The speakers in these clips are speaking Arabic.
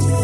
هنا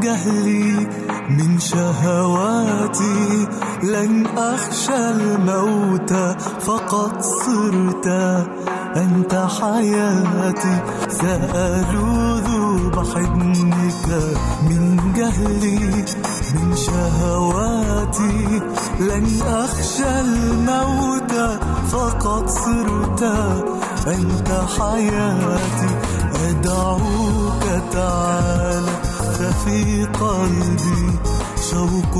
من جهلي من شهواتي. لن أخشى الموت فقد صرت أنت حياتي. سألوذ بحضنك من جهلي من شهواتي. لن أخشى الموت فقد صرت أنت حياتي. أدعوك تعالى. ففي قلبي شوق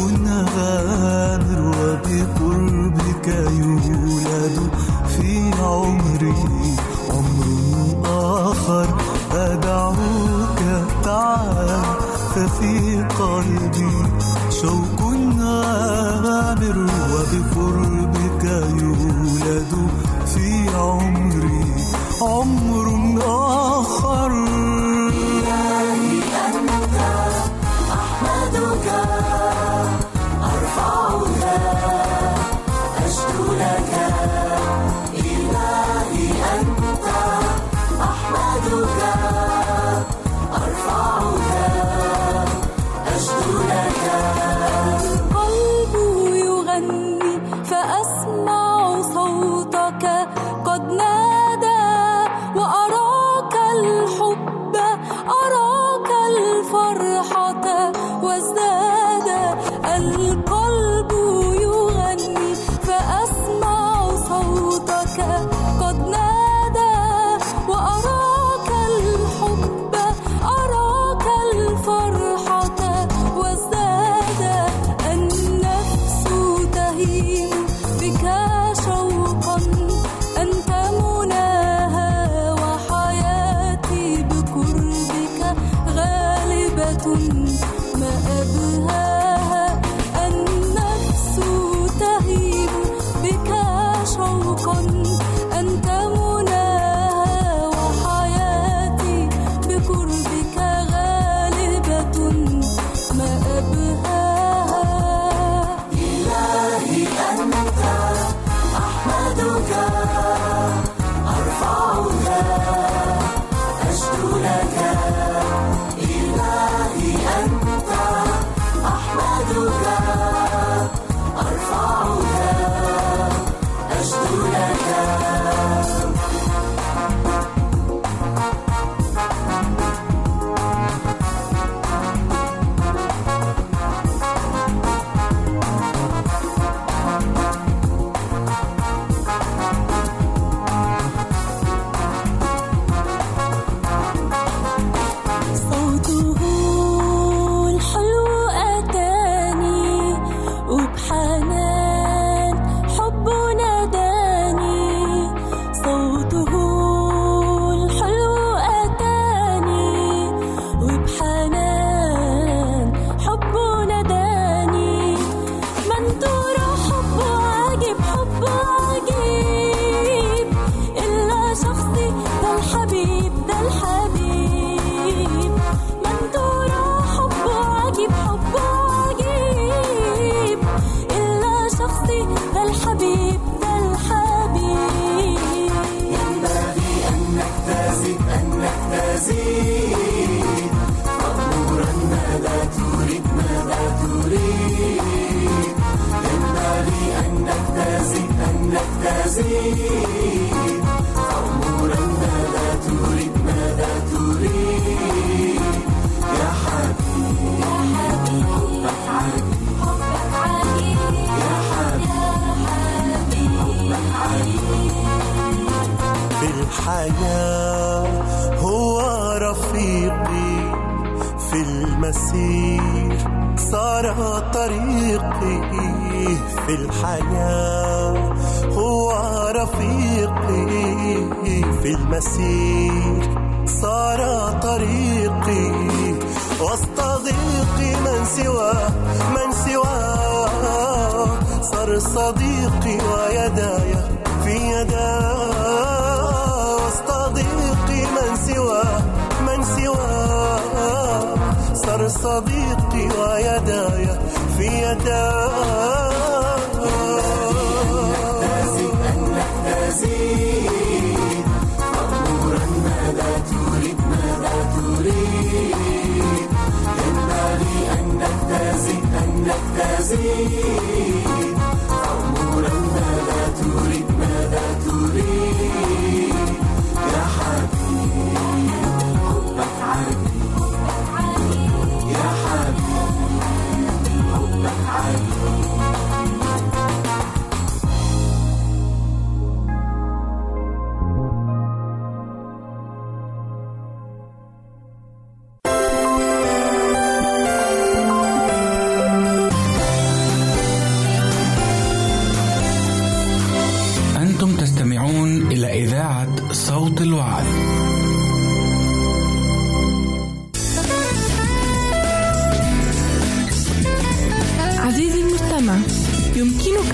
غامر وبقربك يولد في عمري عمر آخر. أدعوك تعالى ففي قلبي شوق غامر وبقربك يولد في عمري عمر آخر. صديقي ويداي في يداه وسط ضيقي من سواه من سواه صار صديقي ويداي في يداه أنتم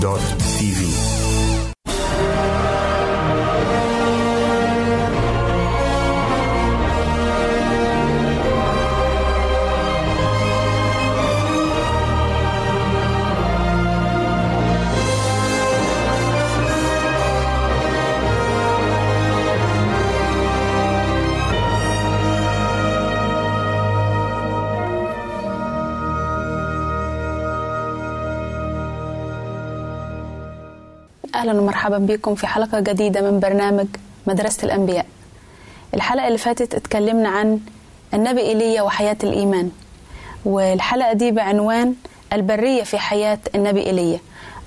www.tv. أهلا ومرحبا بكم في حلقة جديدة من برنامج مدرسة الأنبياء. الحلقة اللي فاتت اتكلمنا عن النبي إيليا وحياة الإيمان والحلقة دي بعنوان البرية في حياة النبي إيليا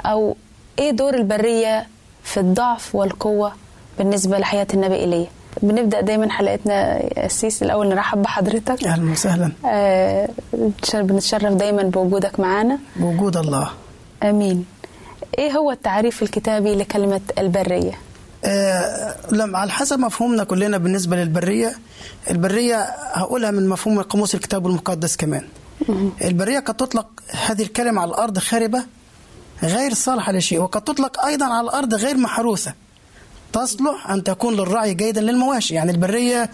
أو إيه دور البرية في الضعف والقوة بالنسبة لحياة النبي إيليا. بنبدأ دايما حلقتنا أسيس الأول نرحب بحضرتك. أهلا وسهلا. آه بنتشرف دايما بوجودك معانا. بوجود الله. آمين. إيه هو التعريف الكتابي لكلمة البرية؟ آه لما على حسب مفهومنا كلنا بالنسبة للبرية. البرية هقولها من مفهوم قاموس الكتاب المقدس كمان. البرية قد تطلق هذه الكلمة على الأرض خاربة غير صالحة لشيء وقد تطلق أيضا على الأرض غير محروسة. تصلح أن تكون للرعي جيدا للمواشي. يعني البرية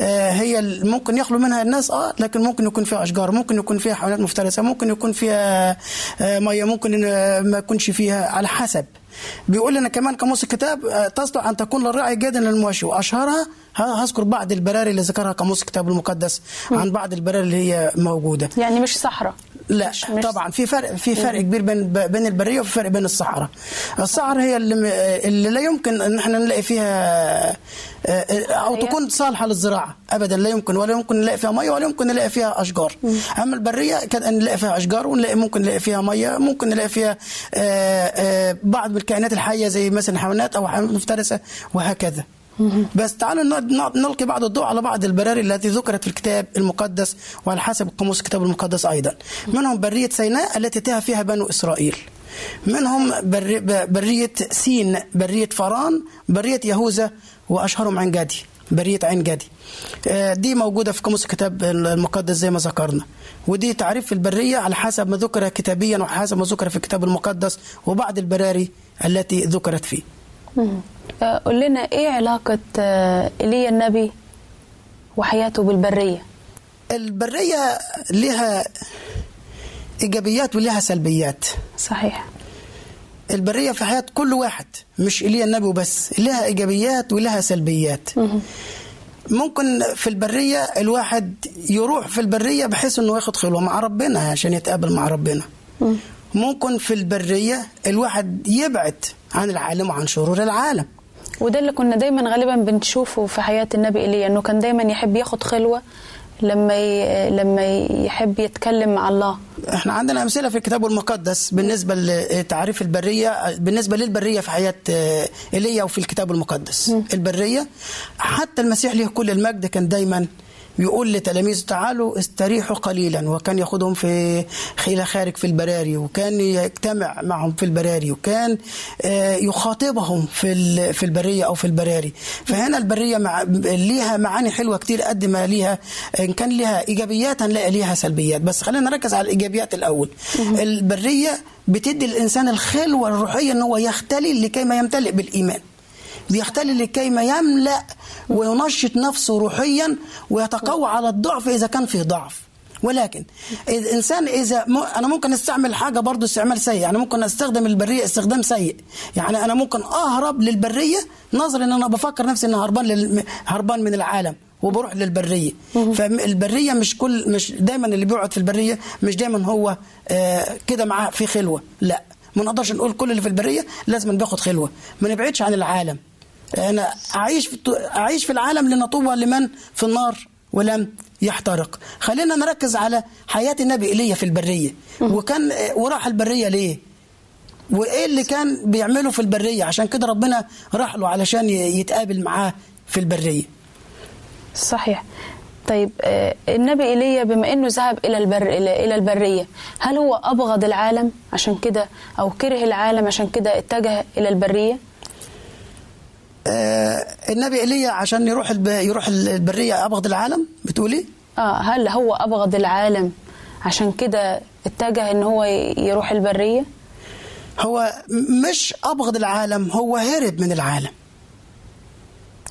آه، هي ممكن يخلو منها الناس آه لكن ممكن يكون فيها أشجار ممكن يكون فيها حيوانات مفترسة ممكن يكون فيها آه، مية ممكن آه، ما يكونش فيها على حسب. بيقول لنا كمان قاموس الكتاب آه، تصلح أن تكون للرعي جيدا للمواشي. وأشهرها ه- هذكر بعض البراري اللي ذكرها قاموس الكتاب المقدس عن بعض البراري اللي هي موجودة. يعني مش صحراء. لا مش مش طبعا في فرق في فرق كبير بين بين البرية وفي فرق بين الصحراء الصحراء هي اللي, اللي لا يمكن إن إحنا نلاقي فيها آه، أو هي؟ تكون صالحة للزراعة ابدا لا يمكن ولا يمكن نلاقي فيها مية ولا يمكن نلاقي فيها أشجار. أما البرية كان نلاقي فيها أشجار ونلاقي ممكن نلاقي فيها مية ممكن نلاقي فيها آه، آه، بعض الكائنات الحية زي مثلا حيوانات أو حيوانات مفترسة وهكذا. بس تعالوا نلقي بعض الضوء على بعض البراري التي ذكرت في الكتاب المقدس وعلى حسب قاموس الكتاب المقدس أيضا. منهم برية سيناء التي تاه فيها بنو إسرائيل. منهم بر- ب- برية سين برية فران برية يهوذا وأشهرهم عين جدي برية عين جدي آه، دي موجودة في قاموس الكتاب المقدس زي ما ذكرنا. ودي تعريف البرية على حسب ما ذكر كتابيا وحسب ما ذكر في الكتاب المقدس وبعض البراري التي ذكرت فيه. قول لنا إيه علاقة آه، ايليا النبي وحياته بالبرية؟ البرية لها إيجابيات ولها سلبيات. صحيح. البرية في حياة كل واحد مش إيليا النبي وبس لها إيجابيات ولها سلبيات. ممكن في البرية الواحد يروح في البرية بحيث إنه ياخد خلوة مع ربنا عشان يتقابل مع ربنا. ممكن في البرية الواحد يبعد عن العالم وعن شرور العالم. وده اللي كنا دايما غالبا بنشوفه في حياة النبي إيليا إنه كان دايما يحب ياخد خلوة لما ي... لما يحب يتكلم مع الله. إحنا عندنا أمثلة في الكتاب المقدس بالنسبة لتعريف البرية بالنسبة للبرية في حياة ايليا وفي الكتاب المقدس. البرية حتى المسيح له كل المجد كان دايما يقول لتلاميذه تعالوا استريحوا قليلا. وكان ياخدهم في إلى خارج في البراري وكان يجتمع معهم في البراري وكان آه، يخاطبهم في في البرية أو في البراري. فهنا البرية مع ليها معاني حلوة كتير قد ما ليها إن كان ليها ايجابيات هنلاقي ليها سلبيات. بس خلينا نركز على الإيجابيات الأول. البرية بتدي الإنسان الخلوة الروحية إن هو يختلي لكي ما يمتلئ بالإيمان. بيختلي لكي ما يملأ وينشط نفسه روحيا ويتقوى على الضعف إذا كان فيه ضعف. ولكن الانسان إذا م... أنا ممكن أستعمل حاجة برضو استعمال سيء. يعني ممكن أستخدم البرية استخدام سيء. يعني أنا ممكن أهرب للبرية نظرا إن أنا بفكر نفسي ان هربان لل... هربان من العالم وبروح للبرية. فالبريه مش كل مش دايما اللي بيقعد في البرية مش دايما هو آه كده معاه في خلوة. لا. ما نقدرش نقول كل اللي في البرية لازم بياخد خلوة. ما نبعدش عن العالم. أنا أعيش في أعيش في العالم لنطوبى لمن في النار ولم يحترق. خلينا نركز على حياة النبي ايليا في البرية. وكان وراح البرية ليه؟ وإيه اللي كان بيعمله في البرية؟ عشان كده ربنا راح له علشان يتقابل معاه في البرية. صحيح. طيب آه، النبي ايليا بما إنه ذهب إلى البر إلى إلى البرية هل هو أبغض العالم عشان كده أو كره العالم عشان كده اتجه إلى البرية؟ آه النبي ايليا عشان يروح الب... يروح البرية أبغض العالم؟ بتقولي؟ آه هل هو أبغض العالم عشان كده اتجه إن هو يروح البرية؟ هو مش أبغض العالم هو هرب من العالم.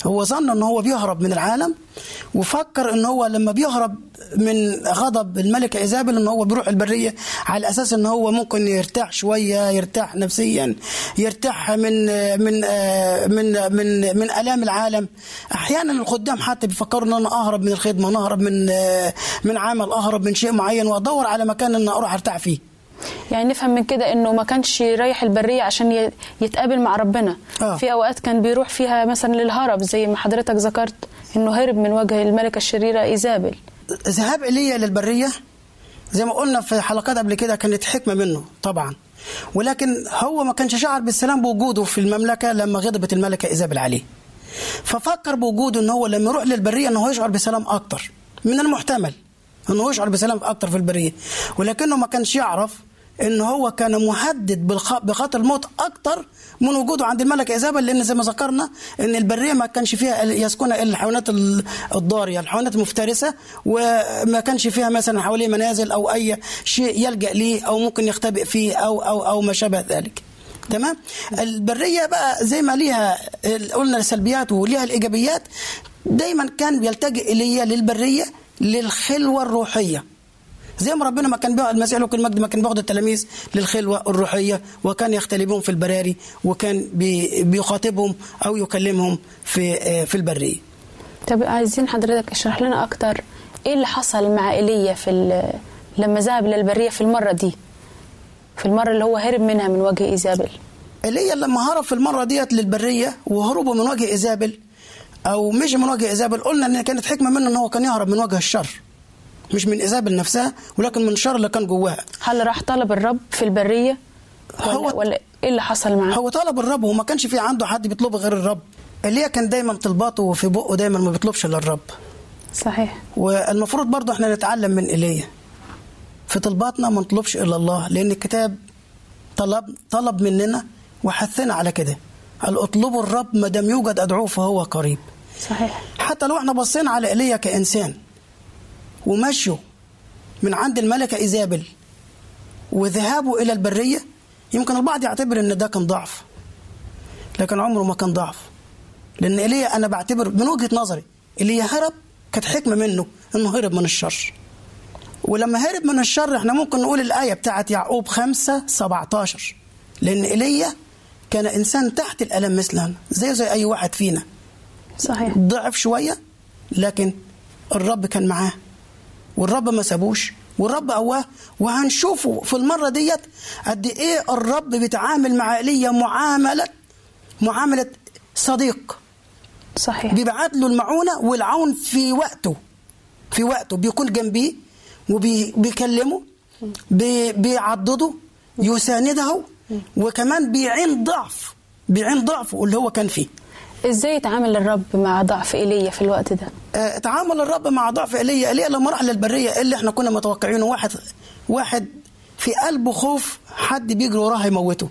هو ظن ان هو بيهرب من العالم وفكر ان هو لما بيهرب من غضب الملكة ايزابل ان هو بيروح البرية على أساس ان هو ممكن يرتاح شوية يرتاح نفسيا يرتاح من من من من من آلام العالم. أحيانا الخدام حتى بيفكروا ان أنا أهرب من الخدمة أنا أهرب من من عمل أهرب من شيء معين وأدور على مكان ان أروح أرتاح فيه. يعني نفهم من كده إنه ما كانش رايح البرية عشان يتقابل مع ربنا. آه. في أوقات كان بيروح فيها مثلا للهرب زي ما حضرتك ذكرت إنه هرب من وجه الملكة الشريرة إيزابل. ذهاب ايليا للبرية؟ زي ما قلنا في حلقات قبل كده كانت حكمة منه طبعا. ولكن هو ما كانش شعر بالسلام بوجوده في المملكة لما غضبت الملكة إيزابل عليه. ففكر بوجوده ان هو لما يروح للبرية إنه هو يشعر بسلام أكتر من المحتمل إنه يشعر بسلام أكتر في البرية. ولكنه ما كانش يعرف إن هو كان مهدد. بخطر الموت أكتر من وجوده عند الملكة ايزابل لأن زي ما ذكرنا إن البرية ما كانش فيها يسكنها إلا الحيوانات ال- الضارية الحيوانات المفترسة وما كانش فيها مثلا حواليه منازل أو أي شيء يلجأ ليه أو ممكن يختبئ فيه أو أو أو ما شابه ذلك تمام البرية بقى زي ما ليها قلنا السلبيات وليها الإيجابيات دايما كان بيلتجئ إليها للبرية للخلوة الروحية زي ما ربنا ما كان المسيح له كل المجد ما كان بياخد التلاميذ للخلوة الروحية وكان يختلي بهم في البراري وكان بي بيخاطبهم أو يكلمهم في آه، في البرية. طب عايزين حضرتك اشرح لنا أكتر إيه اللي حصل مع إيليا في لما ذهب للبريه في المرة دي؟ في المرة اللي هو هرب منها من وجه إيزابل. إيليا لما هرب في المرة ديت للبرية وهربوا من وجه إيزابل أو مش من وجه إيزابل قلنا إن كانت حكمة منه إن هو كان يهرب من وجه الشر. مش من ايزابل نفسها ولكن من الشر اللي كان جواها هل راح طلب الرب في البرية؟ ولا, هو- ولا إيه اللي حصل معاه هو طلب الرب وما كانش في عنده حد بيطلبه غير الرب. ايليا كان دايما طلباته في بقه دايما ما بيطلبش إلا الرب. صحيح. والمفروض برضه إحنا نتعلم من ايليا في طلباتنا ما نطلبش إلا الله لأن الكتاب طلب طلب مننا وحثنا على كده. قال اطلبوا الرب ما دام يوجد أدعوه فهو قريب. صحيح. حتى لو إحنا بصينا على ايليا كإنسان ومشوا من عند الملكة إيزابل وذهابه إلى البرية. يمكن البعض يعتبر إن ده كان ضعف لكن عمره ما كان ضعف. لأن ايليا أنا بعتبر من وجهة نظري ايليا هرب كانت حكمة منه إنه هرب من الشر. ولما هرب من الشر إحنا ممكن نقول الآية بتاعت يعقوب 5 17 لأن ايليا كان إنسان تحت الألم مثلنا زيه زي أي واحد فينا. صحيح. ضعف شوية لكن الرب كان معاه. والرب ما سابوش والرب قواه. وهنشوفه في المرة ديت قد إيه الرب بيتعامل مع إيليا معاملة معاملة صديق. صحيح. بيبعت له المعونة والعون في وقته في وقته. بيكون جنبيه وبيكلمه بي- بيعضده يسانده وكمان بيعين ضعف بيعين ضعفه اللي هو كان فيه. إزاي يتعامل الرب مع ضعف ايليا في الوقت ده؟ آه، تعامل الرب مع ضعف ايليا. ايليا لما راح للبرية اللي إحنا كنا متوقعينه. واحد واحد في قلبه خوف حد بيجري وراه هيموته.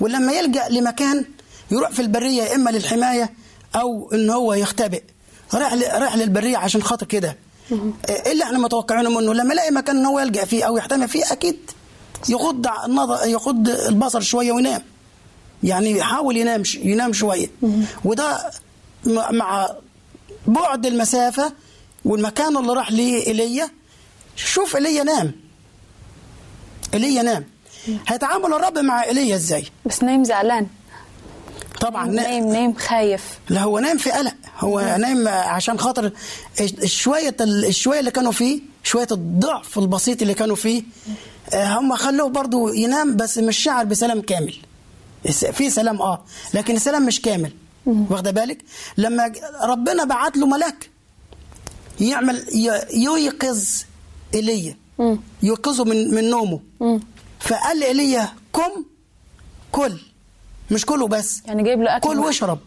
ولما يلجأ لمكان يروح في البرية يا إما للحماية أو إن هو يختبئ. راح راح للبرية عشان خاطر كده. إيه اللي إحنا متوقعينه منه لما يلاقي مكان إن هو يلجأ فيه أو يحتمي فيه أكيد يغض النظر يغض البصر شوية وينام. يعني يحاول ينام ينام شوية. وده مع بعد المسافة والمكان اللي راح ليه ايليا شوف ايليا نام. ايليا نام. هيتعامل الرب مع ايليا إزاي؟ بس نايم زعلان. طبعا نا- نايم. نايم خايف. لا هو نايم في قلق. هو نايم عشان خاطر شوية الشويه اللي كانوا فيه شوية الضعف البسيط اللي كانوا فيه آه، هم خلوه برضو ينام بس مش شعر بسلام كامل. في سلام آه. لكن السلام مش كامل. واخدة بالك؟ لما ربنا بعت له ملاك يعمل ييقظ ايليا يوقظه من من نومه. فقال لايليا قم كل. مش كله بس. يعني جايب له أكل كل. واشرب.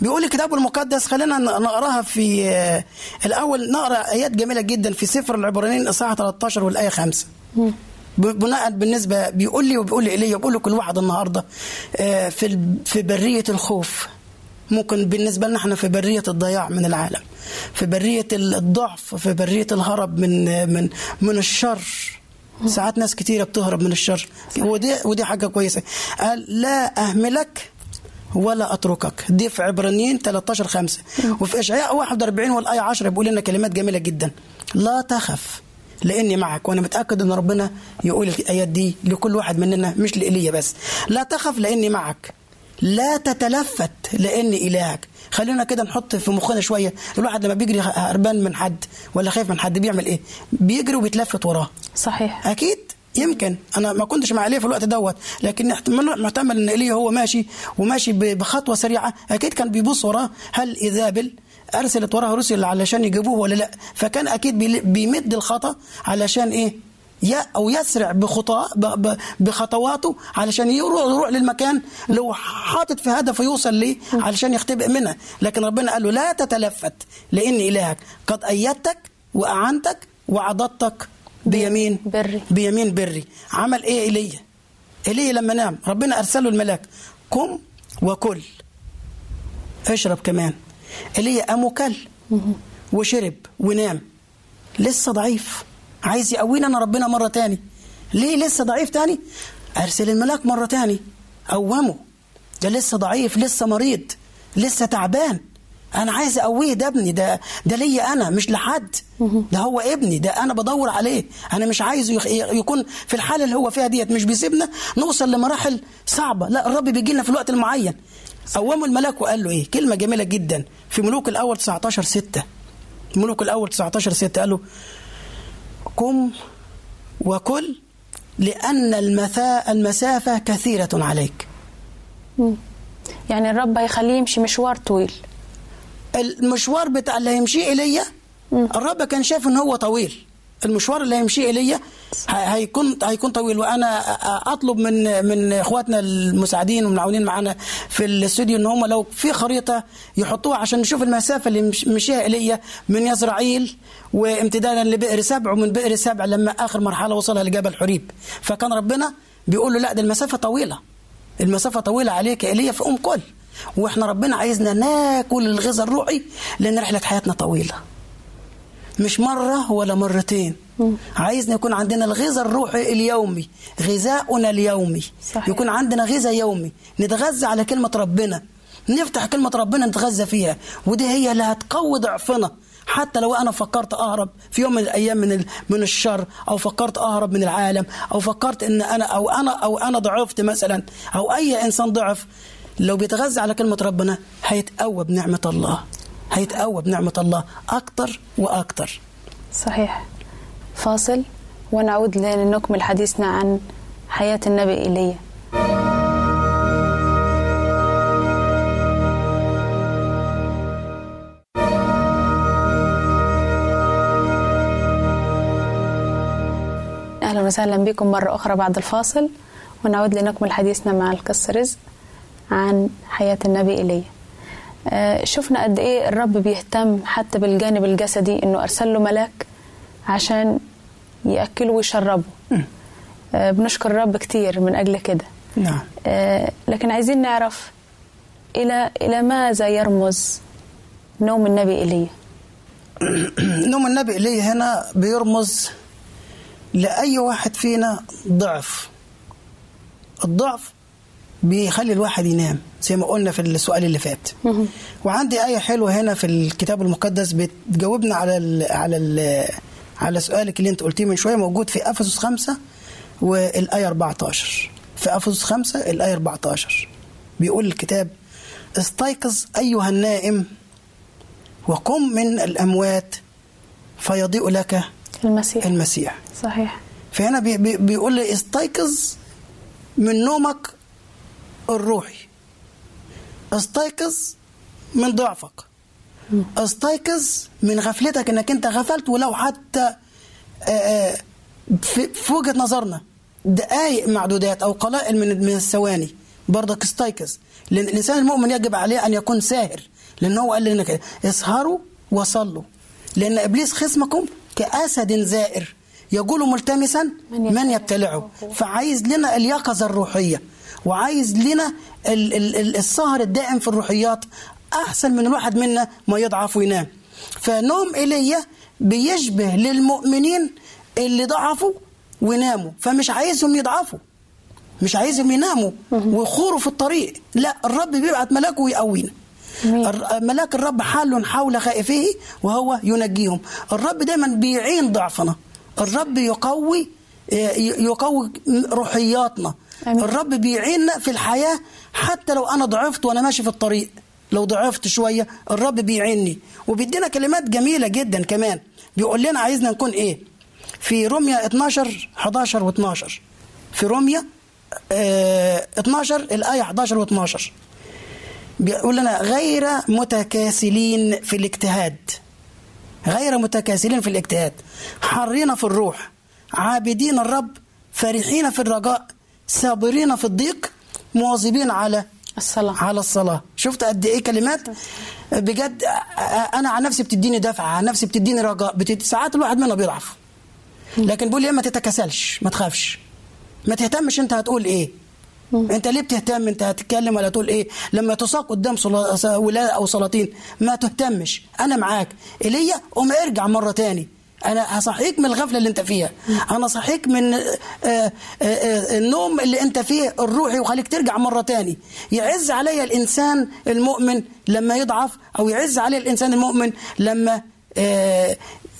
بيقول الكتاب المقدس خلينا نقراها في آه، الأول. نقرأ آيات جميلة جدا في سفر العبرانيين اصحاح 13 والآية 5 ب- بناء بالنسبة بيقول لي وبيقول لي وبيقول لكل واحد النهارده آه، في في برية الخوف. ممكن بالنسبة لنا إحنا في برية الضياع من العالم في برية ال- الضعف في برية الهرب من من من الشر. ساعات ناس كتيرة بتهرب من الشر. ودي ودي حاجة كويسة. قال لا أهملك ولا أتركك. دي في عبرانيين 13 5 وفي إشعياء 41 والآية 10 بيقول لنا كلمات جميلة جدا. لا تخف. لإني معك وأنا متأكد إن ربنا يقول الآيات دي لكل واحد مننا مش لإيليا بس. لا تخف لإني معك. لا تتلفت لإني إلهك. خلينا كده نحط في مخنا شوية. الواحد لما بيجري هربان من حد ولا خايف من حد بيعمل إيه؟ بيجري وبيتلفت وراه. صحيح. أكيد. يمكن. أنا ما كنتش مع إيليا في الوقت دوت لكن محتمل إن إيليا هو ماشي وماشي بخطوة سريعة. أكيد كان بيبص وراه. هل ايزابل ارسلت وراه رسل علشان يجيبوه ولا لا؟ فكان أكيد بيمد الخطأ علشان إيه؟ يا أو يسرع بخطا بخطواته علشان يروح يروح للمكان اللي هو حاطط في هدفه يوصل ليه؟ علشان يختبئ منها. لكن ربنا قال له لا تتلفت لاني إلهك قد أيدتك وأعنتك وعضدتك بيمين بري. بيمين بري. عمل إيه إيليا؟ إيليا لما نام ربنا أرسله الملاك قم وكل اشرب كمان. ايليا قام وكل. وشرب ونام. لسه ضعيف. عايز يقوينا أنا ربنا مرة تاني. ليه لسه ضعيف تاني؟ أرسل الملاك مرة تاني. قومه ده لسه ضعيف لسه مريض لسه تعبان. أنا عايز أقويه ده ابني ده ده ليا أنا مش لحد. ده هو ابني ده أنا بدور عليه. أنا مش عايزه يكون في الحالة اللي هو فيها ديت. مش بيسيبنا نوصل لمراحل صعبة. لا الرب بيجي لنا في الوقت المعين. قومه الملاك وقال له إيه؟ كلمة جميلة جدا. في ملوك الأول 19 6 ملوك الأول 19 6 قال له قم وكل لأن المثا المسافة كثيرة عليك. يعني الرب هيخليه يمشي مشوار طويل. المشوار بتاع اللي هيمشيه ايليا الرب كان شايف إن هو طويل. المشوار اللي هيمشيه ايليا ه- هيكون هيكون طويل. وأنا أطلب من من إخواتنا المساعدين والمعاونين معانا في الاستوديو إن هم لو في خريطة يحطوها عشان نشوف المسافة اللي مش- مشيها ايليا من يزرعيل وامتدادا لبئر سبع ومن بئر سبع لما آخر مرحلة وصلها لجبل حريب. فكان ربنا بيقول له لا ده المسافة طويلة. المسافة طويلة عليك يا ايليا فقوم كل. وإحنا ربنا عايزنا ناكل الغذاء الروحي لأن رحلة حياتنا طويلة. مش مرة ولا مرتين. عايزنا يكون عندنا الغذاء الروحي اليومي. غذاؤنا اليومي. صحيح. يكون عندنا غذاء يومي. نتغذى على كلمة ربنا. نفتح كلمة ربنا نتغذى فيها. ودي هي اللي هتقوي ضعفنا. حتى لو أنا فكرت أهرب في يوم من الأيام من ال- من الشر أو فكرت أهرب من العالم أو فكرت إن أنا أو أنا أو أنا ضعفت مثلا أو أي إنسان ضعف لو بيتغذى على كلمة ربنا هيتقوى بنعمة الله. هيتقوى بنعمة الله أكتر وأكتر. صحيح. فاصل. ونعود لنكمل حديثنا عن حياة النبي إيليا أهلا وسهلا بكم مرة أخرى بعد الفاصل. ونعود لنكمل حديثنا مع القس رزق عن حياة النبي إيليا شفنا قد إيه الرب بيهتم حتى بالجانب الجسدي إنه أرسل له ملاك عشان يأكله ويشربه. آه، بنشكر الرب كتير من أجل كده. نعم. آه، لكن عايزين نعرف إلى إلى ماذا يرمز نوم النبي إيليا نوم النبي إليه هنا بيرمز لأي واحد فينا ضعف. الضعف بيخلي الواحد ينام زي ما قلنا في السؤال اللي فات. وعندي آية حلوة هنا في الكتاب المقدس بتجاوبنا على ال على ال على سؤالك اللي انت قلتيه من شوية موجود في أفسس خمسة والآية 14 في أفسس خمسة الآية 14 بيقول الكتاب استيقظ أيها النائم وقم من الأموات فيضيء لك المسيح. المسيح. صحيح. فهنا بي بي بيقول لي استيقظ من نومك الروحي استيقظ من ضعفك. استيقظ من غفلتك إنك أنت غفلت ولو حتى آه، آه، في وجهة نظرنا دقائق معدودات أو قلائل من من الثواني. برضك استيقظ. لأن الإنسان المؤمن يجب عليه أن يكون ساهر. لأن هو قال لنا كده اسهروا وصلوا. لأن إبليس خصمكم كأسد زائر يقول ملتمسا من من يبتلعه. فعايز لنا اليقظة الروحية. وعايز لنا ال- ال- ال- السهر الدائم في الروحيات أحسن من الواحد منا ما يضعف وينام. فنوم ايليا بيشبه للمؤمنين اللي ضعفوا وناموا. فمش عايزهم يضعفوا مش عايزهم يناموا ويخوروا في الطريق. لا الرب بيبعت ملاكه ويقوينا. ملاك الرب حال حول خائفيه وهو ينجيهم. الرب دايما بيعين ضعفنا. الرب يقوي يقوي روحياتنا. أمين. الرب بيعيننا في الحياة حتى لو أنا ضعفت وأنا ماشي في الطريق. لو ضعفت شوية الرب بيعيني وبيدينا كلمات جميلة جدا كمان. بيقول لنا عايزنا نكون إيه؟ في روميا 12 11 و12 في روميا آه 12 الآية 11 و12 بيقول لنا غير متكاسلين في الاجتهاد. غير متكاسلين في الاجتهاد. حرين في الروح. عابدين الرب فرحين في الرجاء صابرين في الضيق مواظبين على الصلاة. على الصلاة. شفت قد إيه كلمات؟ بجد أنا عن نفسي بتديني دفعة عن نفسي بتديني رجاء بتد... ساعات الواحد منا بيضعف. لكن بيقول لي ما تتكاسلش ما تخافش. ما تهتمش أنت هتقول إيه. أنت ليه بتهتم؟ أنت هتتكلم ولا تقول إيه؟ لما تساق قدام. ولاء أو سلاطين ما تهتمش. أنا معاك. ايليا قوم ارجع مرة تاني. أنا هصحيك من الغفلة اللي أنت فيها. أنا صحيك من آه، آه، آه، النوم اللي أنت فيه الروحي وخليك ترجع مرة تاني. يعز عليا الإنسان المؤمن لما يضعف أو يعز عليه الإنسان المؤمن لما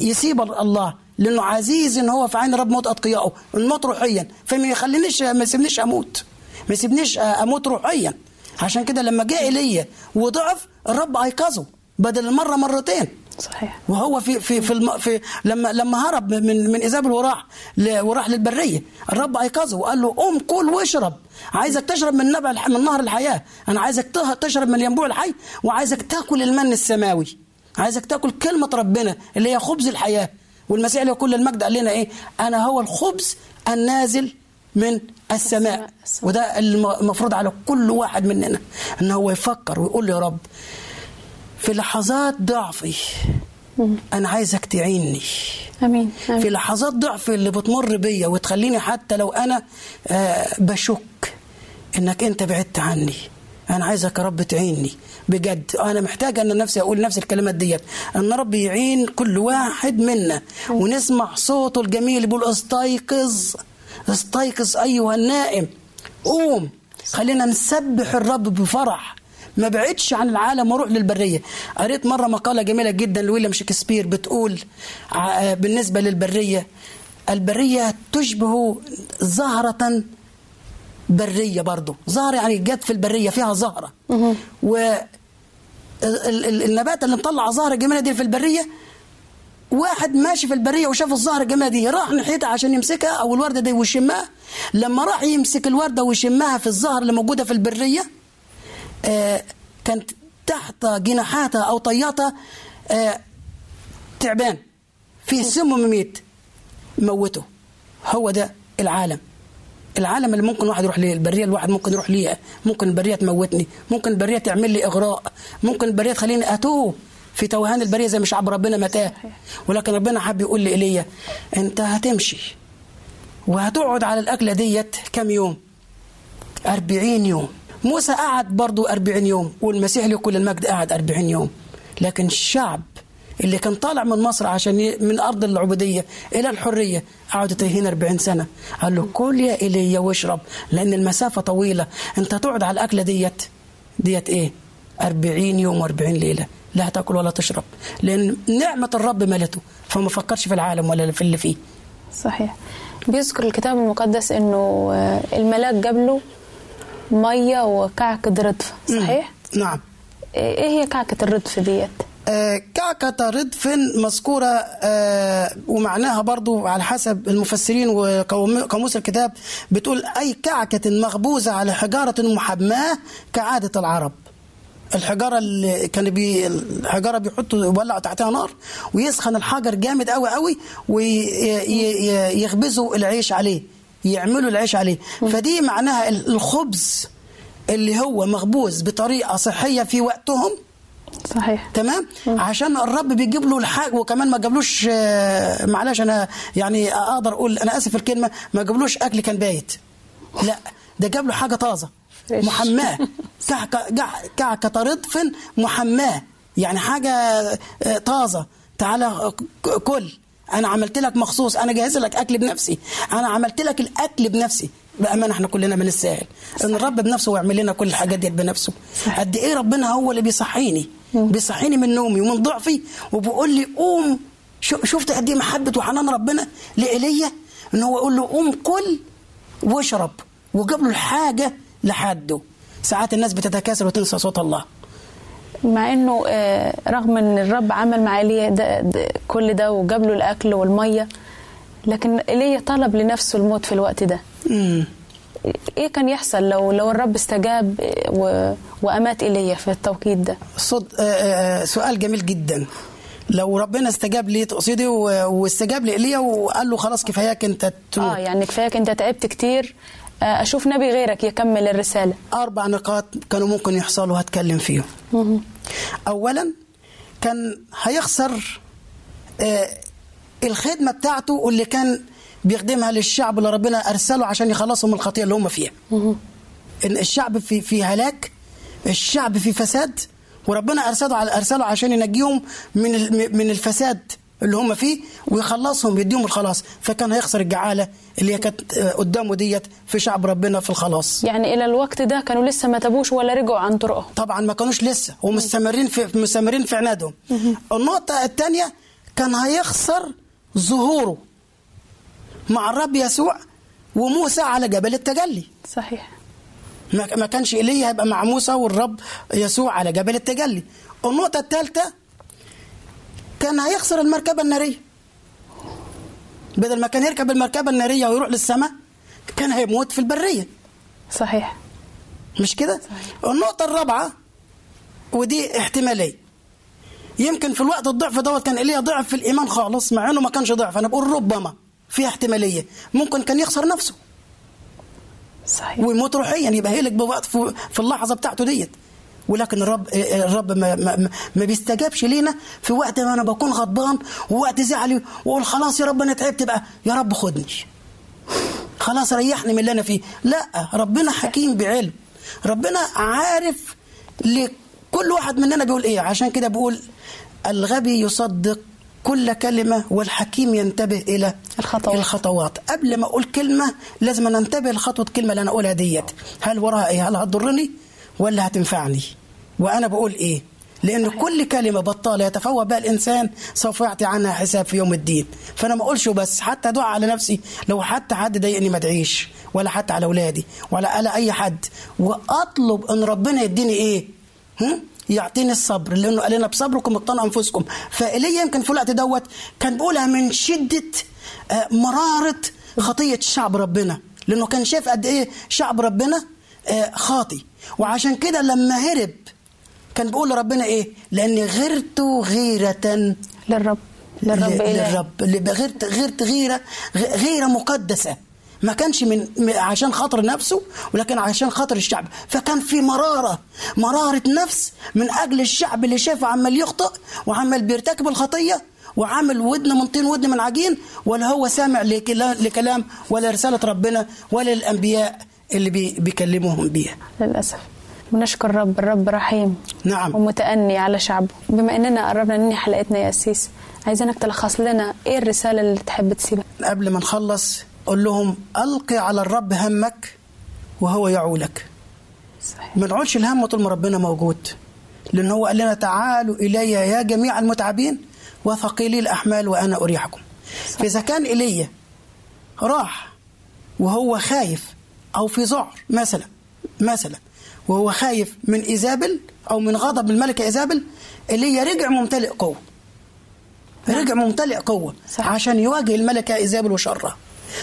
يسيب الله. لأنه عزيز إن هو في عين رب موت اتقيائه الموت روحيا. فما يخلينيش ما يسيبنيش أموت. ما يسيبنيش أموت روحيا. عشان كده لما جاء ايليا وضعف الرب أيقظه بدل المرة مرتين. صحيح. وهو في في في, الم في لما لما هرب من من ايزابل وراح ل- وراح للبرية الرب أيقظه وقال له قوم كل واشرب. عايزك تشرب من نبع الح- من نهر الحياة. أنا عايزك تشرب من ينبوع الحي وعايزك تأكل المن السماوي. عايزك تأكل كلمة ربنا اللي هي خبز الحياة. والمسيح له كل المجد قال لنا إيه؟ أنا هو الخبز النازل من السماء. السماء. وده الم- المفروض على كل واحد مننا إن هو يفكر ويقول يا رب في لحظات ضعفي. أنا عايزك تعيني آمين في امين لحظات ضعف اللي بتمر بيا وتخليني حتى لو أنا آه بشك إنك أنت بعدت عني. أنا عايزك يا رب تعيني بجد أنا محتاج إن نفسي أقول نفس الكلمات ديت. إن رب يعين كل واحد منا. ونسمع صوته الجميل اللي بيقول استيقظ استيقظ أيها النائم. قوم. خلينا نسبح الرب بفرح. ما بعدش عن العالم وأروح للبرية. قريت مرة مقالة جميلة جدا لويليام شكسبير بتقول ع- بالنسبة للبرية البرية تشبه زهرة برية برضه زهرة يعني جت في البرية فيها زهرة. و ال- ال- النبات اللي مطلع زهرة جميلة دي في البرية واحد ماشي في البرية وشاف الزهرة الجميلة دي راح ناحيتها عشان يمسكها أو الوردة دي ويشمها. لما راح يمسك الوردة ويشمها في الزهر اللي موجودة في البرية آه كانت تحت جناحاتها أو طياتها آه تعبان. فيه سم مميت. موته. هو ده العالم. العالم اللي ممكن واحد يروح ليه؟ البرية الواحد ممكن يروح ليها. ممكن البرية تموتني. ممكن البرية تعمل لي إغراء. ممكن البرية تخليني أتوه. في توهان البرية زي ما شعب ربنا متاه. ولكن ربنا حب يقول لايليا أنت هتمشي. وهتقعد على الأكلة ديت كام يوم؟ أربعين يوم. موسى قعد برضو أربعين يوم والمسيح له كل المجد قعد أربعين يوم. لكن الشعب اللي كان طالع من مصر عشان ي... من أرض العبودية إلى الحرية قعدوا تايهين 40 سنة. قال له كل يا إيليا واشرب لأن المسافة طويلة. أنت تقعد على الأكلة ديت. ديت إيه؟ 40 يوم و40 ليلة. لا تأكل ولا تشرب لأن نعمة الرب ملته. فما فكرش في العالم ولا في اللي فيه. صحيح. بيذكر الكتاب المقدس إنه آه، الملاك جاب له مية وكعكه ردف صحيح؟ نعم. إيه هي كعكة الردف ديت؟ آه، كعكة ردف مذكورة آه، ومعناها برضو على حسب المفسرين وقاموس الكتاب بتقول أي كعكة مخبوزة على حجارة محماة كعادة العرب. الحجارة اللي كان بي الحجارة بيحطوا يولعوا تحتها نار ويسخن الحجر جامد قوي قوي ويخبزوا العيش عليه. يعملوا العيش عليه. فدي معناها الخبز اللي هو مخبوز بطريقة صحية في وقتهم. صحيح. تمام؟ عشان الرب بيجيب له الحاجة وكمان ما جابلوش آه، معلش أنا يعني أقدر أقول أنا آسف الكلمة ما جابلوش أكل كان بايت. لا ده جاب له حاجة طازة. محماه. كعكه رطف محماه. يعني حاجة آه، طازة. تعالى ك- كل. أنا عملت لك مخصوص أنا جاهز لك أكل بنفسي. أنا عملت لك الأكل بنفسي. بأمانة إحنا كلنا بنستاهل إن الرب بنفسه ويعمل لنا كل الحاجات دي بنفسه. قد إيه ربنا هو اللي بيصحيني؟ بيصحيني من نومي ومن ضعفي وبيقول لي قوم. شفت قد إيه محبة وحنان ربنا لإيليا؟ إن هو يقول له قوم كل واشرب وجاب له الحاجة لحده. ساعات الناس بتتكاسل وتنسى صوت الله. مع إنه آه، رغم إن الرب عمل مع ايليا ده ده كل ده وجاب له الأكل والمية لكن ايليا طلب لنفسه الموت في الوقت ده. إيه كان يحصل لو لو الرب استجاب و... وأمات ايليا في التوقيت ده؟ صد آه، آه، سؤال جميل جدا. لو ربنا استجاب لي تقصدي واستجاب لإيليا وقال له خلاص كفاياك أنت تموت. آه يعني كفايك أنت تعبت كتير أشوف نبي غيرك يكمل الرسالة. أربع نقاط كانوا ممكن يحصلوا هتكلم فيهم. أولا كان هيخسر آه، الخدمة بتاعته واللي كان بيخدمها للشعب اللي ربنا أرسله عشان يخلصهم من الخطية اللي هم فيها. إن الشعب في في هلاك الشعب في فساد وربنا أرسله على أرسله عشان ينجيهم من من الفساد. اللي هم فيه ويخلصهم يديهم الخلاص. فكان هيخسر الجعالة اللي هي كانت آه، قدامه ديت في شعب ربنا في الخلاص. يعني إلى الوقت ده كانوا لسه ما تابوش ولا رجعوا عن طرقهم. طبعا ما كانوش لسه ومستمرين في مستمرين في عنادهم. النقطة الثانية كان هيخسر ظهوره مع الرب يسوع وموسى على جبل التجلي. صحيح. ما كانش ايليا هيبقى مع موسى والرب يسوع على جبل التجلي. النقطة الثالثة كان هيخسر المركبة النارية. بدل ما كان يركب المركبة النارية ويروح للسماء كان هيموت في البرية. صحيح. مش كده؟ النقطة الرابعة ودي احتمالية. يمكن في الوقت الضعف دوت كان ايليا ضعف في الإيمان خالص مع إنه ما كانش ضعف. أنا بقول ربما في احتمالية. ممكن كان يخسر نفسه. صحيح. ويموت روحيا يبقى هيلك بوقت في في اللحظة بتاعته ديت. ولكن الرب الرب ما, ما, ما- بيستجابش لينا في وقت ما أنا بكون غضبان ووقت زعلي وأقول خلاص يا رب أنا تعبت بقى يا رب خدني. خلاص ريحني من اللي أنا فيه. لا ربنا حكيم بعلم. ربنا عارف لكل واحد مننا بيقول إيه. عشان كده بيقول الغبي يصدق كل كلمة والحكيم ينتبه إلى الخطوات. الخطوات. قبل ما أقول كلمة لازم أنتبه لخطوة الكلمة اللي أنا أقولها ديت. هل وراها إيه؟ هل هتضرني؟ ولا هتنفعني. وأنا بقول إيه؟ لأن كل كلمة بطالة يتفوه بها الإنسان سوف يعطي عنها حساب في يوم الدين. فأنا ما أقولش بس حتى أدعى على نفسي لو حتى حد ضايقني ما أدعيش ولا حتى على أولادي ولا على أي حد. وأطلب أن ربنا يديني إيه؟ هم؟ يعطيني الصبر لأنه قال لنا بصبركم اقتنوا أنفسكم. فايليا يمكن في الوقت دوت كان بيقولها من شدة آه، مرارة خطية شعب ربنا. لأنه كان شايف قد إيه شعب ربنا آه، خاطي وعشان كده لما هرب كان بيقول لربنا إيه؟ لأني غرت غيرة للرب للرب إلهي للرب. اللي غيرت غيرت غيرة غيرة مقدسة. ما كانش من عشان خاطر نفسه ولكن عشان خاطر الشعب. فكان في مرارة. مرارة نفس من أجل الشعب اللي شافه عمال يخطئ وعمال بيرتكب الخطية وعامل ودن من طين ودن من عجين ولا هو سامع لكلا- لكلام ولا رسالة ربنا ولا الأنبياء. اللي بي بيكلموهم بيها. للأسف. بنشكر الرب الرب رحيم نعم. ومتأني على شعبه بما أننا قربنا ننهي حلقتنا يا أسيس عايزينك تلخص لنا إيه الرسالة اللي تحب تسيبها؟ قبل ما نخلص قول لهم ألقي على الرب همك وهو يعولك صحيح. ما نقعدش الهم طول ما ربنا موجود. لأن هو قال لنا تعالوا إلي يا جميع المتعبين وثقيلي الأحمال وأنا أريحكم. فإذا كان إيليا راح وهو خايف أو في ذعر مثلا مثلا. وهو خايف من إيزابل أو من غضب الملكة إيزابل إيليا رجع ممتلئ قوة. رجع ممتلئ قوة صح. عشان يواجه الملكة إيزابل وشرها.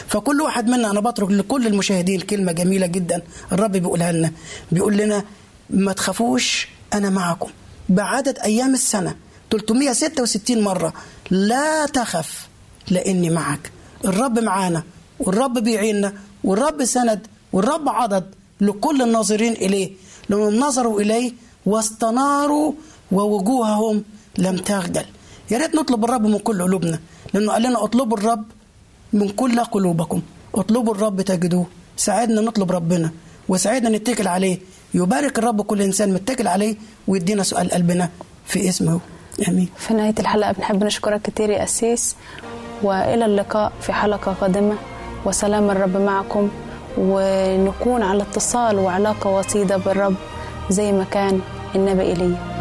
فكل واحد منا أنا بترك لكل المشاهدين كلمة جميلة جدا الرب بيقولها لنا. بيقول لنا ما تخافوش أنا معكم. بعدد أيام السنة 366 مرة لا تخف لأني معك. الرب معانا والرب بيعيننا والرب سند والرب عضد لكل الناظرين إليه لأنهم نظروا إليه واستناروا ووجوههم لم تخجل. يا ريت نطلب الرب من كل قلوبنا لأنه قال لنا اطلبوا الرب من كل قلوبكم. اطلبوا الرب تجدوه. ساعدنا نطلب ربنا وساعدنا نتكل عليه. يبارك الرب كل إنسان متكل عليه ويدينا سؤال قلبنا في اسمه. آمين. في نهاية الحلقة بنحب نشكرك كتير يا أسيس وإلى اللقاء في حلقة قادمة. وسلام الرب معكم. ونكون على اتصال وعلاقة وطيدة بالرب زي ما كان النبي إيليا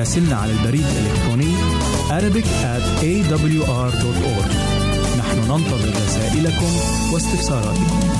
راسلنا على البريد الإلكتروني Arabic at awr.org نحن ننتظر رسائلكم واستفساراتكم.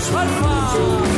Schweizer.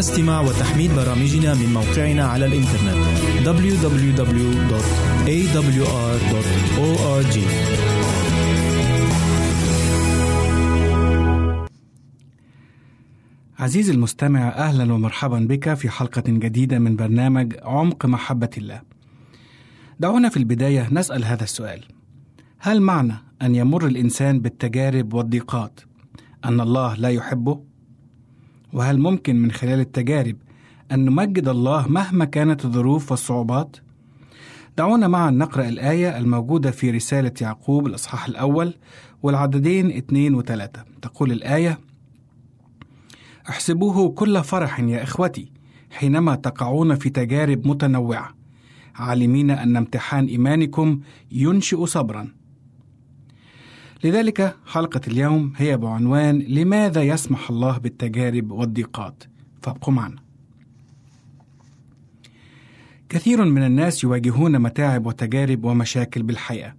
استماع وتحميل برامجنا من موقعنا على الإنترنت www.awr.org عزيزي المستمع أهلا ومرحبا بك في حلقة جديدة من برنامج عمق محبة الله. دعونا في البداية نسأل هذا السؤال: هل معنى أن يمر الإنسان بالتجارب والضيقات أن الله لا يحبه؟ وهل ممكن من خلال التجارب أن نمجد الله مهما كانت الظروف والصعوبات؟ دعونا معا نقرأ الآية الموجودة في رسالة يعقوب الإصحاح الأول والعددين اثنين وثلاثة. تقول الآية أحسبوه كل فرح يا إخوتي حينما تقعون في تجارب متنوعة. عالمين أن امتحان إيمانكم ينشئ صبرا. لذلك حلقة اليوم هي بعنوان لماذا يسمح الله بالتجارب والضيقات. فابقوا معنا. كثير من الناس يواجهون متاعب وتجارب ومشاكل بالحياة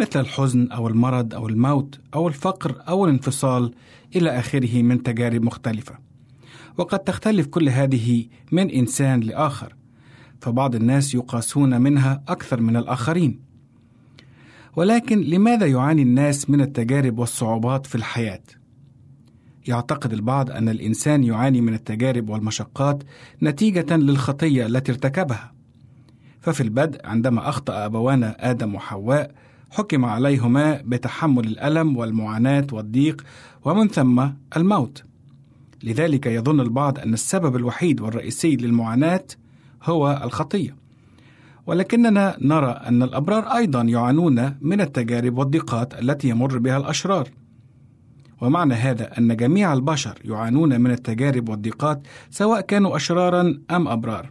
مثل الحزن أو المرض أو الموت أو الفقر أو الانفصال إلى آخره من تجارب مختلفة. وقد تختلف كل هذه من إنسان لآخر فبعض الناس يقاسون منها أكثر من الآخرين. ولكن لماذا يعاني الناس من التجارب والصعوبات في الحياة؟ يعتقد البعض أن الإنسان يعاني من التجارب والمشقات نتيجة للخطية التي ارتكبها. ففي البدء عندما أخطأ أبوانا آدم وحواء حكم عليهما بتحمل الألم والمعاناة والضيق ومن ثم الموت. لذلك يظن البعض أن السبب الوحيد والرئيسي للمعاناة هو الخطية. ولكننا نرى أن الأبرار أيضا يعانون من التجارب والضيقات التي يمر بها الأشرار. ومعنى هذا أن جميع البشر يعانون من التجارب والضيقات سواء كانوا أشرارا أم أبرار.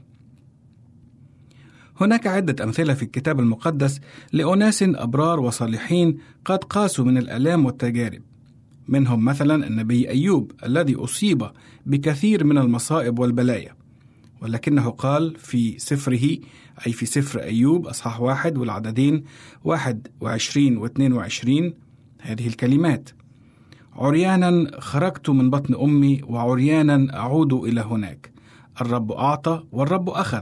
هناك عدة أمثلة في الكتاب المقدس لأناس أبرار وصالحين قد قاسوا من الآلام والتجارب. منهم مثلا النبي أيوب الذي أصيب بكثير من المصائب والبلايا ولكنه قال في سفره أي في سفر أيوب أصحاح واحد والعددين واحد وعشرين واثنين وعشرين. هذه الكلمات. عريانا خرجت من بطن أمي وعريانا أعود إلى هناك. الرب أعطى والرب أخذ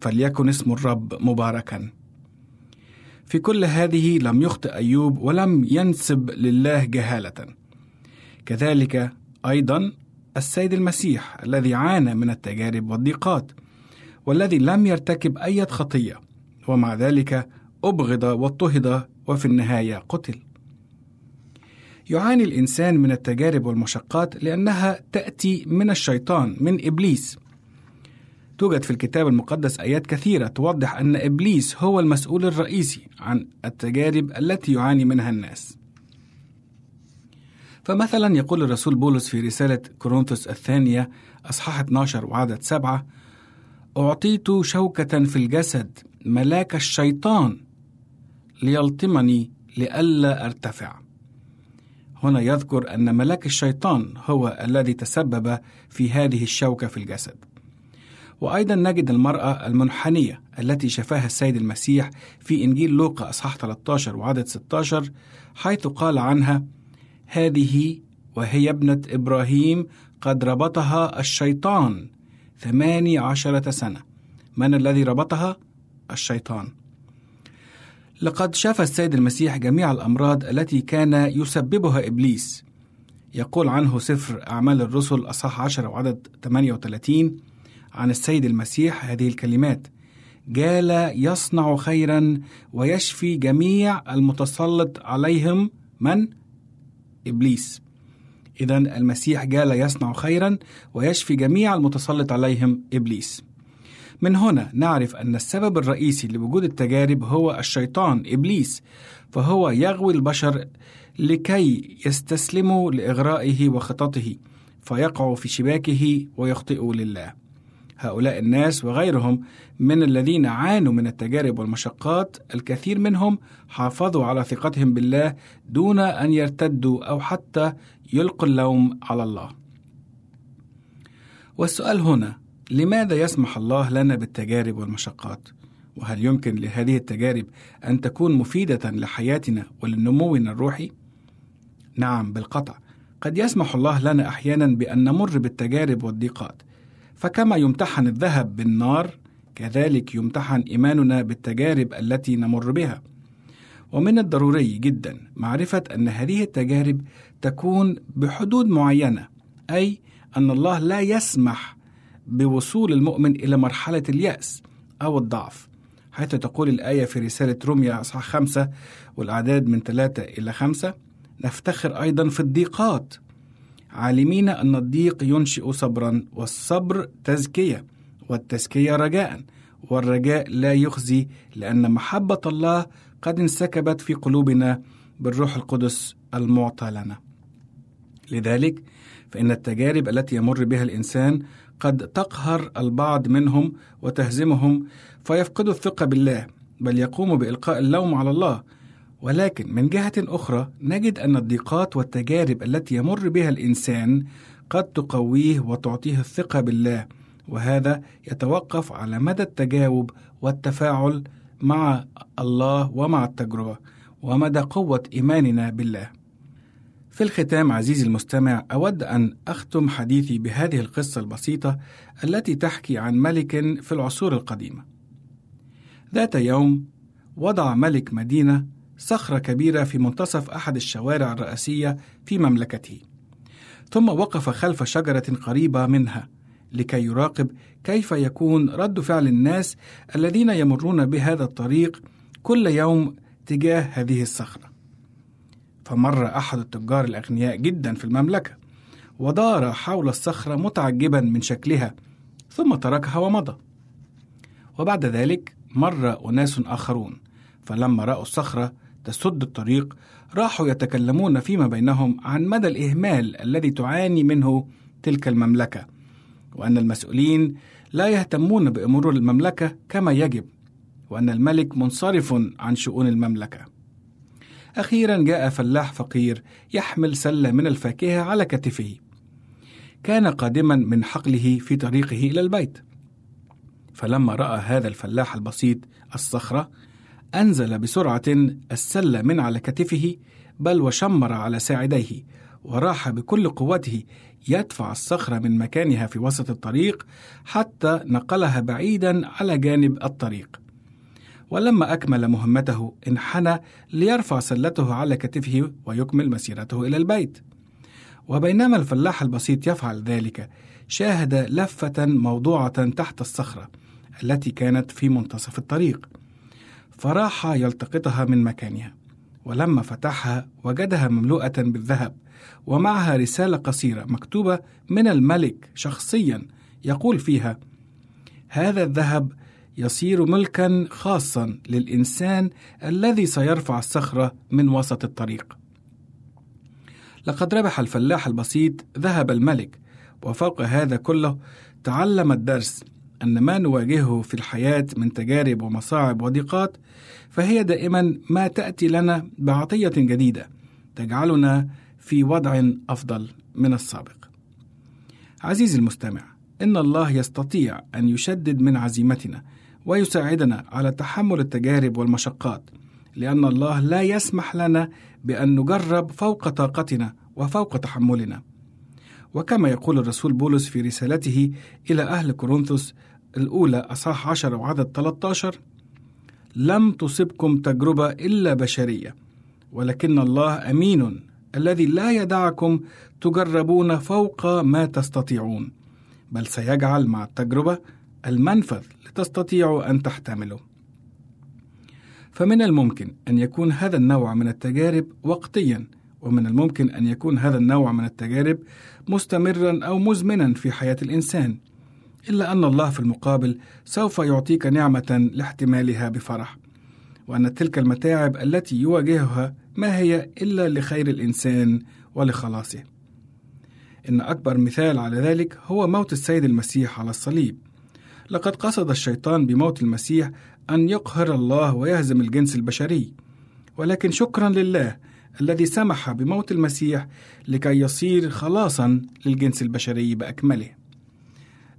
فليكن اسم الرب مباركا. في كل هذه لم يخطئ أيوب ولم ينسب لله جهالة. كذلك أيضا السيد المسيح الذي عانى من التجارب والضيقات. والذي لم يرتكب أي خطية. ومع ذلك أبغض واضطهد وفي النهاية قتل. يعاني الإنسان من التجارب والمشقات لأنها تأتي من الشيطان من إبليس. توجد في الكتاب المقدس آيات كثيرة توضح أن إبليس هو المسؤول الرئيسي عن التجارب التي يعاني منها الناس. فمثلا يقول الرسول بولس في رسالة كورنثوس الثانية أصحاح 12 وعدد سبعة أعطيت شوكة في الجسد ملاك الشيطان ليلطمني لئلا أرتفع. هنا يذكر أن ملاك الشيطان هو الذي تسبب في هذه الشوكة في الجسد. وأيضا نجد المرأة المنحنية التي شفاها السيد المسيح في إنجيل لوقا أصحاح 13 وعدد 16 حيث قال عنها هذه وهي ابنة إبراهيم قد ربطها الشيطان ثماني عشرة سنة. من الذي ربطها؟ الشيطان. لقد شفى السيد المسيح جميع الأمراض التي كان يسببها إبليس. يقول عنه سفر أعمال الرسل أصحاح 10 وعدد 38 عن السيد المسيح هذه الكلمات. جال يصنع خيرا ويشفي جميع المتسلط عليهم من؟ إبليس. إذا المسيح جال يصنع خيرا ويشفي جميع المتسلط عليهم إبليس. من هنا نعرف أن السبب الرئيسي لوجود التجارب هو الشيطان إبليس، فهو يغوي البشر لكي يستسلموا لإغرائه وخططه، فيقعوا في شباكه ويخطئوا لله. هؤلاء الناس وغيرهم من الذين عانوا من التجارب والمشقات الكثير منهم حافظوا على ثقتهم بالله دون أن يرتدوا أو حتى يلقوا اللوم على الله. والسؤال هنا لماذا يسمح الله لنا بالتجارب والمشقات؟ وهل يمكن لهذه التجارب أن تكون مفيدة لحياتنا ولنمونا الروحي؟ نعم بالقطع قد يسمح الله لنا أحيانا بأن نمر بالتجارب والضيقات فكما يمتحن الذهب بالنار كذلك يمتحن إيماننا بالتجارب التي نمر بها ومن الضروري جدا معرفة أن هذه التجارب تكون بحدود معينة أي أن الله لا يسمح بوصول المؤمن إلى مرحلة اليأس أو الضعف. حيث تقول الآية في رسالة روميا أصحاح خمسة والأعداد من ثلاثة إلى خمسة. نفتخر أيضا في الضيقات. عالمين أن الضيق ينشئ صبرا والصبر تزكية والتزكية رجاء والرجاء لا يخزي لأن محبة الله قد انسكبت في قلوبنا بالروح القدس المعطى لنا. لذلك فإن التجارب التي يمر بها الإنسان قد تقهر البعض منهم وتهزمهم فيفقدوا الثقة بالله بل يقوموا بإلقاء اللوم على الله ولكن من جهة أخرى نجد أن الضيقات والتجارب التي يمر بها الإنسان قد تقويه وتعطيه الثقة بالله وهذا يتوقف على مدى التجاوب والتفاعل مع الله ومع التجربة ومدى قوة إيماننا بالله. في الختام عزيزي المستمع أود أن أختم حديثي بهذه القصة البسيطة التي تحكي عن ملك في العصور القديمة. ذات يوم وضع ملك مدينة صخرة كبيرة في منتصف أحد الشوارع الرئيسية في مملكته. ثم وقف خلف شجرة قريبة منها لكي يراقب كيف يكون رد فعل الناس الذين يمرون بهذا الطريق كل يوم تجاه هذه الصخرة. فمر أحد التجار الأغنياء جدا في المملكة ودار حول الصخرة متعجبا من شكلها ثم تركها ومضى. وبعد ذلك مر أناس آخرون فلما رأوا الصخرة تسد الطريق راحوا يتكلمون فيما بينهم عن مدى الإهمال الذي تعاني منه تلك المملكة وأن المسؤولين لا يهتمون بأمور المملكة كما يجب وأن الملك منصرف عن شؤون المملكة أخيرا جاء فلاح فقير يحمل سلة من الفاكهة على كتفه كان قادما من حقله في طريقه إلى البيت فلما رأى هذا الفلاح البسيط الصخرة أنزل بسرعة السلة من على كتفه بل وشمر على ساعديه وراح بكل قوته يدفع الصخرة من مكانها في وسط الطريق حتى نقلها بعيدا على جانب الطريق. ولما أكمل مهمته انحنى ليرفع سلته على كتفه ويكمل مسيرته إلى البيت. وبينما الفلاح البسيط يفعل ذلك شاهد لفة موضوعة تحت الصخرة التي كانت في منتصف الطريق. فراح يلتقطها من مكانها ولما فتحها وجدها مملوءة بالذهب ومعها رسالة قصيرة مكتوبة من الملك شخصيا يقول فيها: هذا الذهب يصير ملكا خاصا للإنسان الذي سيرفع الصخرة من وسط الطريق. لقد ربح الفلاح البسيط ذهب الملك وفوق هذا كله تعلم الدرس أن ما نواجهه في الحياة من تجارب ومصاعب وضيقات فهي دائما ما تأتي لنا بعطية جديدة تجعلنا في وضع أفضل من السابق. عزيزي المستمع، إن الله يستطيع أن يشدد من عزيمتنا ويساعدنا على تحمل التجارب والمشقات، لأن الله لا يسمح لنا بأن نجرب فوق طاقتنا وفوق تحملنا. وكما يقول الرسول بولس في رسالته إلى أهل كورنثوس الأولى أصحاح 10 وعدد 13 لم تصبكم تجربة إلا بشرية ولكن الله أمين الذي لا يدعكم تجربون فوق ما تستطيعون بل سيجعل مع التجربة المنفذ لتستطيعوا أن تحتملوا فمن الممكن أن يكون هذا النوع من التجارب وقتيا ومن الممكن أن يكون هذا النوع من التجارب مستمرا أو مزمنا في حياة الإنسان إلا أن الله في المقابل سوف يعطيك نعمة لاحتمالها بفرح. وأن تلك المتاعب التي يواجهها ما هي إلا لخير الإنسان ولخلاصه. إن أكبر مثال على ذلك هو موت السيد المسيح على الصليب. لقد قصد الشيطان بموت المسيح أن يقهر الله ويهزم الجنس البشري. ولكن شكرا لله الذي سمح بموت المسيح لكي يصير خلاصا للجنس البشري بأكمله.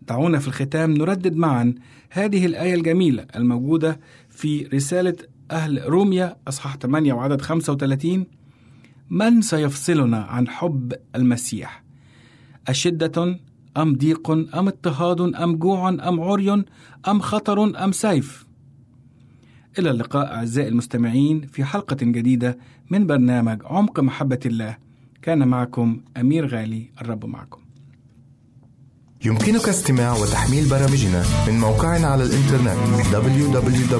دعونا في الختام نردد معا هذه الآية الجميلة الموجودة في رسالة أهل روميا أصحاح 8 وعدد 35 من سيفصلنا عن حب المسيح؟ أشدة أم ضيق أم اضطهاد أم جوع أم عري أم خطر أم سيف. إلى اللقاء أعزائي المستمعين في حلقة جديدة من برنامج عمق محبة الله. كان معكم أمير غالي الرب معكم. يمكنك استماع وتحميل برامجنا من موقعنا على الإنترنت www.awr.org